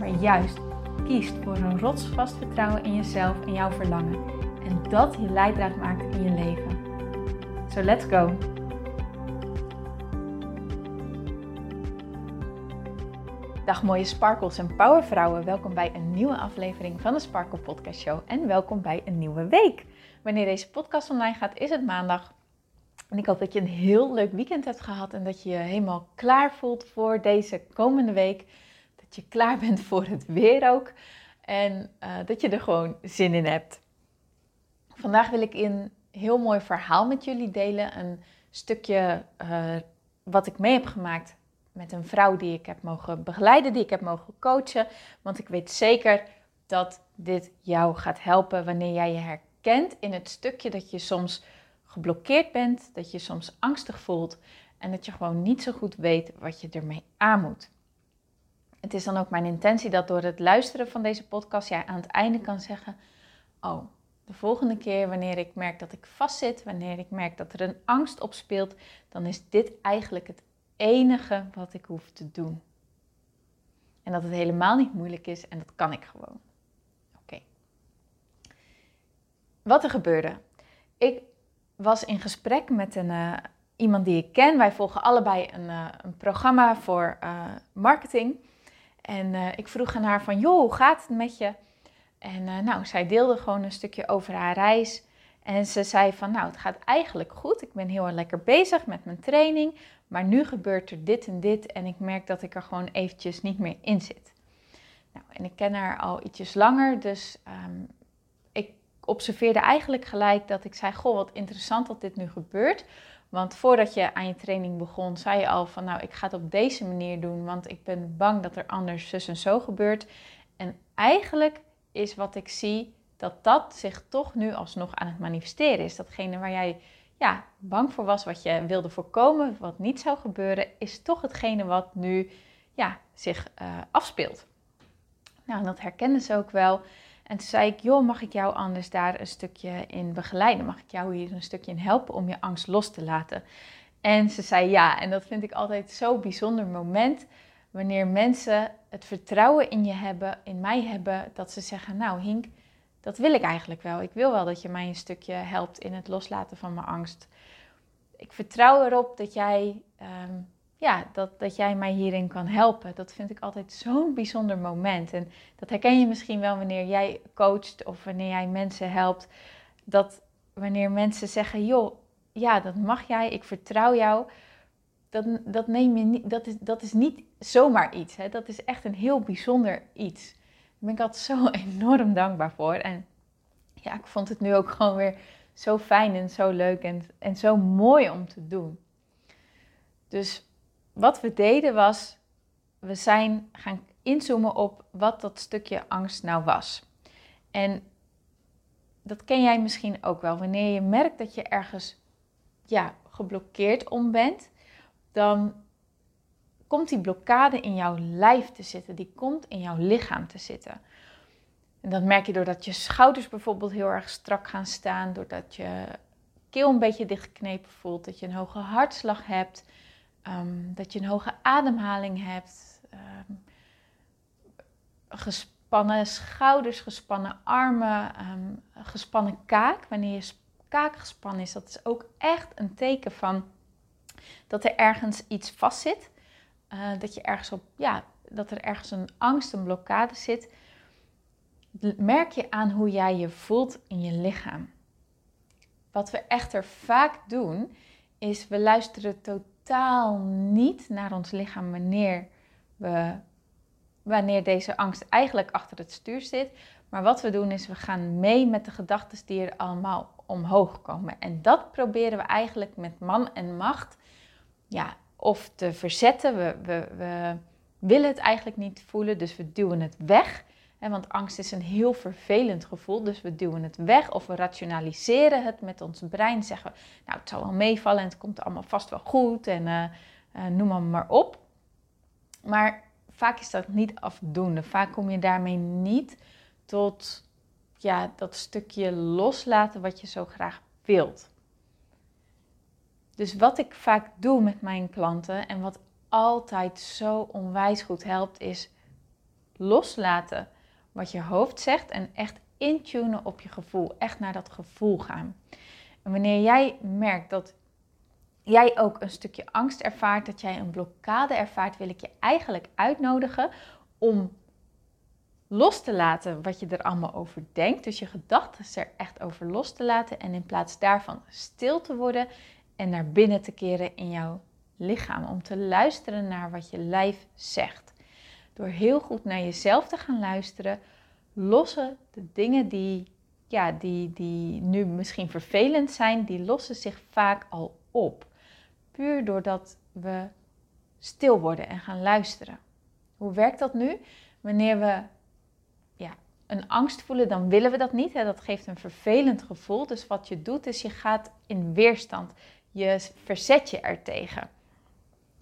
maar juist kiest voor een rotsvast vertrouwen in jezelf en jouw verlangen. En dat je leidraad maakt in je leven. So let's go! Dag mooie sparkles en powervrouwen. Welkom bij een nieuwe aflevering van de Sparkle Podcast Show. En welkom bij een nieuwe week. Wanneer deze podcast online gaat, is het maandag. En ik hoop dat je een heel leuk weekend hebt gehad en dat je je helemaal klaar voelt voor deze komende week dat je klaar bent voor het weer ook. En uh, dat je er gewoon zin in hebt. Vandaag wil ik een heel mooi verhaal met jullie delen. Een stukje uh, wat ik mee heb gemaakt met een vrouw die ik heb mogen begeleiden, die ik heb mogen coachen. Want ik weet zeker dat dit jou gaat helpen wanneer jij je herkent in het stukje dat je soms geblokkeerd bent, dat je soms angstig voelt en dat je gewoon niet zo goed weet wat je ermee aan moet. Het is dan ook mijn intentie dat door het luisteren van deze podcast jij aan het einde kan zeggen: Oh, de volgende keer wanneer ik merk dat ik vastzit, wanneer ik merk dat er een angst opspeelt, dan is dit eigenlijk het enige wat ik hoef te doen. En dat het helemaal niet moeilijk is en dat kan ik gewoon. Oké. Wat er gebeurde. Ik was in gesprek met een, uh, iemand die ik ken. Wij volgen allebei een, uh, een programma voor uh, marketing. En uh, ik vroeg aan haar van, joh, hoe gaat het met je? En uh, nou, zij deelde gewoon een stukje over haar reis. En ze zei van, nou, het gaat eigenlijk goed. Ik ben heel lekker bezig met mijn training. Maar nu gebeurt er dit en dit. En ik merk dat ik er gewoon eventjes niet meer in zit. Nou, en ik ken haar al ietsjes langer. Dus um, ik observeerde eigenlijk gelijk dat ik zei, goh, wat interessant dat dit nu gebeurt. Want voordat je aan je training begon, zei je al van nou, ik ga het op deze manier doen, want ik ben bang dat er anders zus en zo gebeurt. En eigenlijk is wat ik zie dat dat zich toch nu alsnog aan het manifesteren is. Datgene waar jij ja, bang voor was, wat je wilde voorkomen, wat niet zou gebeuren, is toch hetgene wat nu ja, zich uh, afspeelt. Nou, dat herkenden ze ook wel. En toen zei ik, joh, mag ik jou anders daar een stukje in begeleiden? Mag ik jou hier een stukje in helpen om je angst los te laten? En ze zei ja. En dat vind ik altijd zo'n bijzonder moment. Wanneer mensen het vertrouwen in je hebben, in mij hebben, dat ze zeggen, nou Hink, dat wil ik eigenlijk wel. Ik wil wel dat je mij een stukje helpt in het loslaten van mijn angst. Ik vertrouw erop dat jij um, ja, dat, dat jij mij hierin kan helpen. Dat vind ik altijd zo'n bijzonder moment. En dat herken je misschien wel wanneer jij coacht of wanneer jij mensen helpt. Dat wanneer mensen zeggen, joh, ja, dat mag jij, ik vertrouw jou. Dat, dat, neem je niet, dat, is, dat is niet zomaar iets. Hè? Dat is echt een heel bijzonder iets. Daar ben ik altijd zo enorm dankbaar voor. En ja, ik vond het nu ook gewoon weer zo fijn en zo leuk en, en zo mooi om te doen. Dus wat we deden was, we zijn gaan inzoomen op wat dat stukje angst nou was. En dat ken jij misschien ook wel. Wanneer je merkt dat je ergens ja, geblokkeerd om bent, dan komt die blokkade in jouw lijf te zitten. Die komt in jouw lichaam te zitten. En dat merk je doordat je schouders bijvoorbeeld heel erg strak gaan staan, doordat je keel een beetje dichtgeknepen voelt, dat je een hoge hartslag hebt, Um, dat je een hoge ademhaling hebt. Um, gespannen schouders, gespannen armen, um, gespannen kaak. Wanneer je kaak gespannen is, dat is ook echt een teken van dat er ergens iets vastzit. Uh, dat, je ergens op, ja, dat er ergens een angst, een blokkade zit. Merk je aan hoe jij je voelt in je lichaam. Wat we echter vaak doen, is we luisteren totaal totaal niet naar ons lichaam wanneer, we, wanneer deze angst eigenlijk achter het stuur zit. Maar wat we doen is we gaan mee met de gedachten die er allemaal omhoog komen. En dat proberen we eigenlijk met man en macht ja, of te verzetten. We, we, we willen het eigenlijk niet voelen, dus we duwen het weg. Want angst is een heel vervelend gevoel, dus we duwen het weg of we rationaliseren het met ons brein. Zeggen we, nou het zal wel meevallen en het komt allemaal vast wel goed en uh, uh, noem maar, maar op. Maar vaak is dat niet afdoende. Vaak kom je daarmee niet tot ja, dat stukje loslaten wat je zo graag wilt. Dus wat ik vaak doe met mijn klanten en wat altijd zo onwijs goed helpt, is loslaten wat je hoofd zegt en echt intunen op je gevoel. Echt naar dat gevoel gaan. En wanneer jij merkt dat jij ook een stukje angst ervaart, dat jij een blokkade ervaart, wil ik je eigenlijk uitnodigen om los te laten wat je er allemaal over denkt. Dus je gedachten er echt over los te laten en in plaats daarvan stil te worden en naar binnen te keren in jouw lichaam. Om te luisteren naar wat je lijf zegt. Door heel goed naar jezelf te gaan luisteren, lossen de dingen die, ja, die, die nu misschien vervelend zijn, die lossen zich vaak al op. Puur doordat we stil worden en gaan luisteren. Hoe werkt dat nu? Wanneer we ja, een angst voelen, dan willen we dat niet. Hè? Dat geeft een vervelend gevoel. Dus wat je doet, is je gaat in weerstand. Je verzet je ertegen.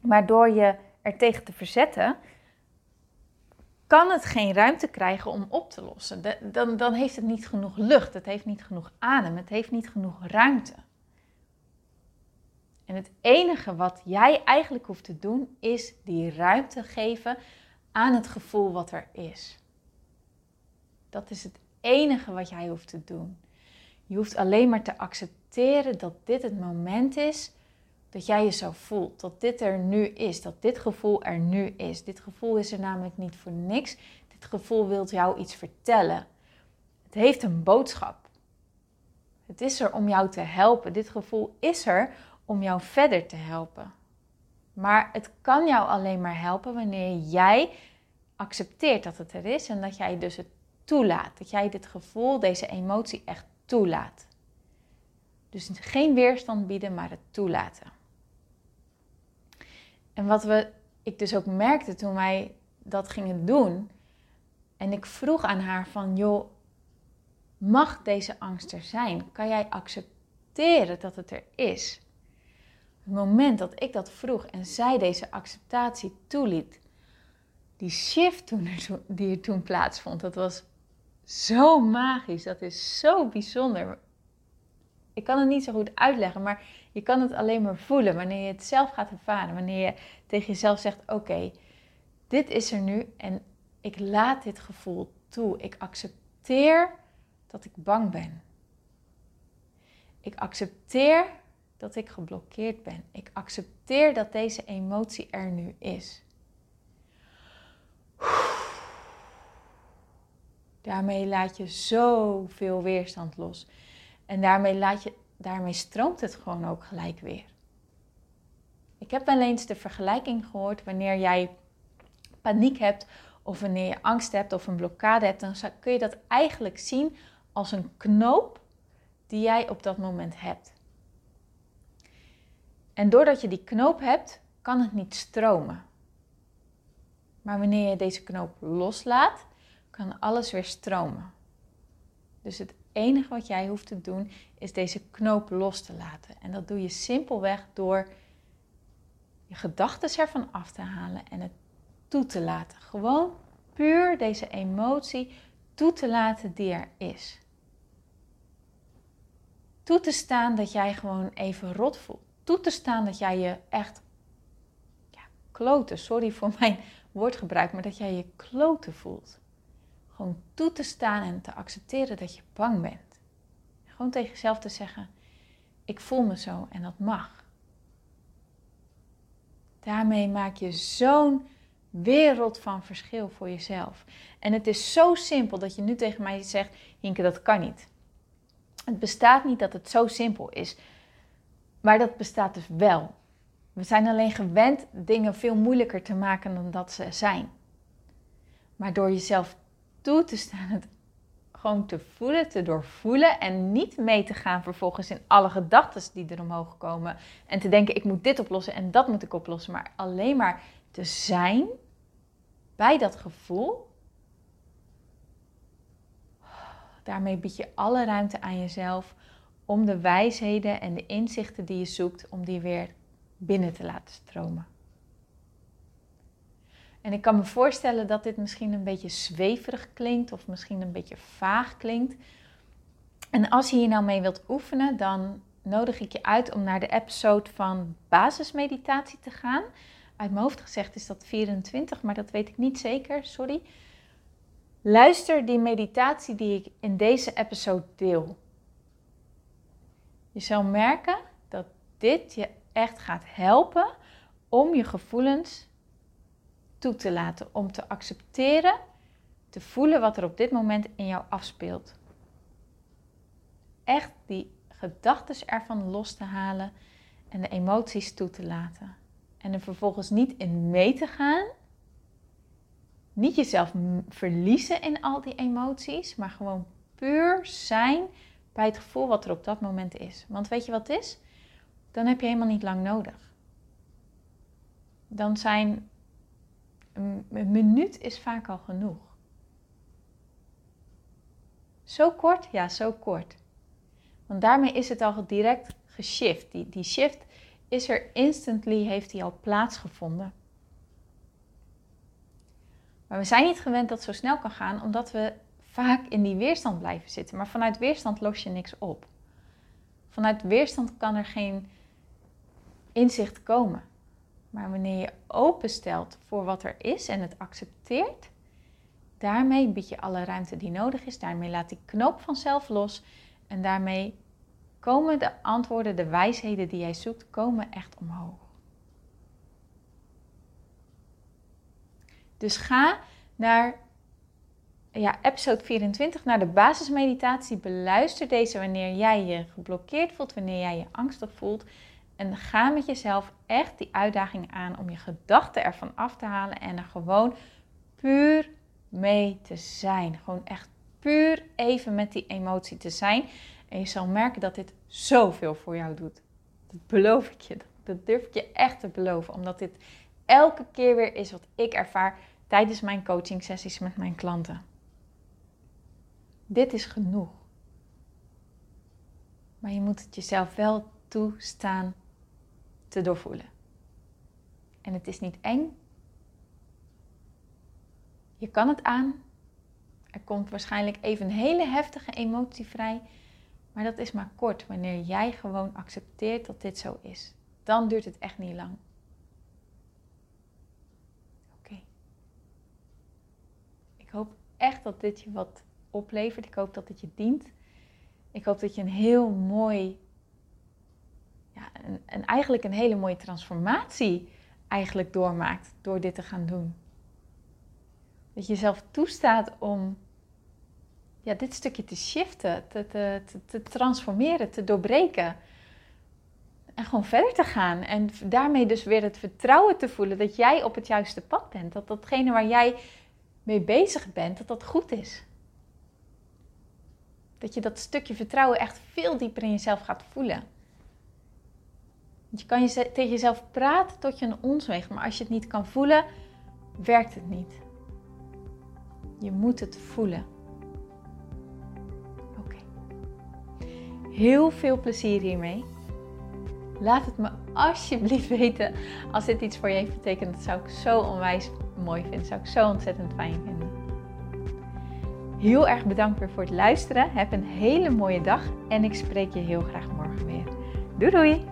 Maar door je ertegen te verzetten, kan het geen ruimte krijgen om op te lossen. dan, dan heeft het niet genoeg lucht, het heeft niet genoeg adem, het heeft niet genoeg ruimte. En het enige wat jij eigenlijk hoeft te doen, is die ruimte geven aan het gevoel wat er is. Dat is het enige wat jij hoeft te doen. Je hoeft alleen maar te accepteren dat dit het moment is dat jij je zo voelt. Dat dit er nu is. Dat dit gevoel er nu is. Dit gevoel is er namelijk niet voor niks. Dit gevoel wil jou iets vertellen. Het heeft een boodschap. Het is er om jou te helpen. Dit gevoel is er om jou verder te helpen. Maar het kan jou alleen maar helpen wanneer jij accepteert dat het er is en dat jij dus het toelaat. Dat jij dit gevoel, deze emotie echt toelaat. Dus geen weerstand bieden, maar het toelaten. En wat we, ik dus ook merkte toen wij dat gingen doen. En ik vroeg aan haar van, joh, mag deze angst er zijn? Kan jij accepteren dat het er is? Het moment dat ik dat vroeg en zij deze acceptatie toeliet, die shift toen er, die er toen plaatsvond, dat was zo magisch. Dat is zo bijzonder. Ik kan het niet zo goed uitleggen, maar je kan het alleen maar voelen wanneer je het zelf gaat ervaren. Wanneer je tegen jezelf zegt: Oké, dit is er nu en ik laat dit gevoel toe. Ik accepteer dat ik bang ben. Ik accepteer dat ik geblokkeerd ben. Ik accepteer dat deze emotie er nu is. Daarmee laat je zoveel weerstand los. En daarmee, laat je, daarmee stroomt het gewoon ook gelijk weer. Ik heb wel eens de vergelijking gehoord wanneer jij paniek hebt of wanneer je angst hebt of een blokkade hebt, dan kun je dat eigenlijk zien als een knoop die jij op dat moment hebt. En doordat je die knoop hebt, kan het niet stromen. Maar wanneer je deze knoop loslaat, kan alles weer stromen. Dus het enige wat jij hoeft te doen is deze knoop los te laten. En dat doe je simpelweg door je gedachten ervan af te halen en het toe te laten. Gewoon puur deze emotie toe te laten die er is. Toe te staan dat jij gewoon even rot voelt. Toe te staan dat jij je echt ja, kloten, sorry voor mijn woordgebruik, maar dat jij je kloten voelt. Gewoon toe te staan en te accepteren dat je bang bent. Gewoon tegen jezelf te zeggen: Ik voel me zo en dat mag. Daarmee maak je zo'n wereld van verschil voor jezelf. En het is zo simpel dat je nu tegen mij zegt: Hinke, dat kan niet. Het bestaat niet dat het zo simpel is. Maar dat bestaat dus wel. We zijn alleen gewend dingen veel moeilijker te maken dan dat ze zijn. Maar door jezelf toe te staan, het gewoon te voelen, te doorvoelen en niet mee te gaan vervolgens in alle gedachten die er omhoog komen en te denken ik moet dit oplossen en dat moet ik oplossen, maar alleen maar te zijn bij dat gevoel. Daarmee bied je alle ruimte aan jezelf om de wijsheden en de inzichten die je zoekt, om die weer binnen te laten stromen. En ik kan me voorstellen dat dit misschien een beetje zweverig klinkt of misschien een beetje vaag klinkt. En als je hier nou mee wilt oefenen, dan nodig ik je uit om naar de episode van basismeditatie te gaan. Uit mijn hoofd gezegd is dat 24, maar dat weet ik niet zeker, sorry. Luister die meditatie die ik in deze episode deel. Je zal merken dat dit je echt gaat helpen om je gevoelens toe te laten, om te accepteren, te voelen wat er op dit moment in jou afspeelt. Echt die gedachten ervan los te halen en de emoties toe te laten. En er vervolgens niet in mee te gaan. Niet jezelf verliezen in al die emoties, maar gewoon puur zijn bij het gevoel wat er op dat moment is. Want weet je wat het is? Dan heb je helemaal niet lang nodig. Dan zijn een minuut is vaak al genoeg. Zo kort? Ja, zo kort. Want daarmee is het al direct geshift. Die, die shift is er instantly, heeft die al plaatsgevonden. Maar we zijn niet gewend dat het zo snel kan gaan, omdat we vaak in die weerstand blijven zitten. Maar vanuit weerstand los je niks op. Vanuit weerstand kan er geen inzicht komen. Maar wanneer je openstelt voor wat er is en het accepteert, daarmee bied je alle ruimte die nodig is. Daarmee laat die knoop vanzelf los. En daarmee komen de antwoorden, de wijsheden die jij zoekt, komen echt omhoog. Dus ga naar ja, episode 24, naar de basismeditatie. Beluister deze wanneer jij je geblokkeerd voelt, wanneer jij je angstig voelt. En ga met jezelf echt die uitdaging aan om je gedachten ervan af te halen en er gewoon puur mee te zijn. Gewoon echt puur even met die emotie te zijn. En je zal merken dat dit zoveel voor jou doet. Dat beloof ik je. Dat durf ik je echt te beloven. Omdat dit elke keer weer is wat ik ervaar tijdens mijn coaching sessies met mijn klanten. Dit is genoeg. Maar je moet het jezelf wel toestaan te doorvoelen. En het is niet eng. Je kan het aan. Er komt waarschijnlijk even een hele heftige emotie vrij. Maar dat is maar kort wanneer jij gewoon accepteert dat dit zo is. Dan duurt het echt niet lang. Oké. Ik hoop echt dat dit je wat oplevert. Ik hoop dat het je dient. Ik hoop dat je een heel mooi een, eigenlijk een hele mooie transformatie eigenlijk doormaakt door dit te gaan doen. Dat je jezelf toestaat om ja, dit stukje te shiften, te, te, te, transformeren, te doorbreken. En gewoon verder te gaan. En daarmee dus weer het vertrouwen te voelen dat jij op het juiste pad bent. Dat datgene waar jij mee bezig bent, dat dat goed is. Dat je dat stukje vertrouwen echt veel dieper in jezelf gaat voelen. Je kan je tegen jezelf praten tot je een ons weegt, maar als je het niet kan voelen, werkt het niet. Je moet het voelen. Oké. Heel veel plezier hiermee. Laat het me alsjeblieft weten als dit iets voor je heeft betekend. Dat zou ik zo onwijs mooi vinden. Dat zou ik zo ontzettend fijn vinden. Heel erg bedankt weer voor het luisteren. Heb een hele mooie dag en ik spreek je heel graag morgen weer. Doei doei!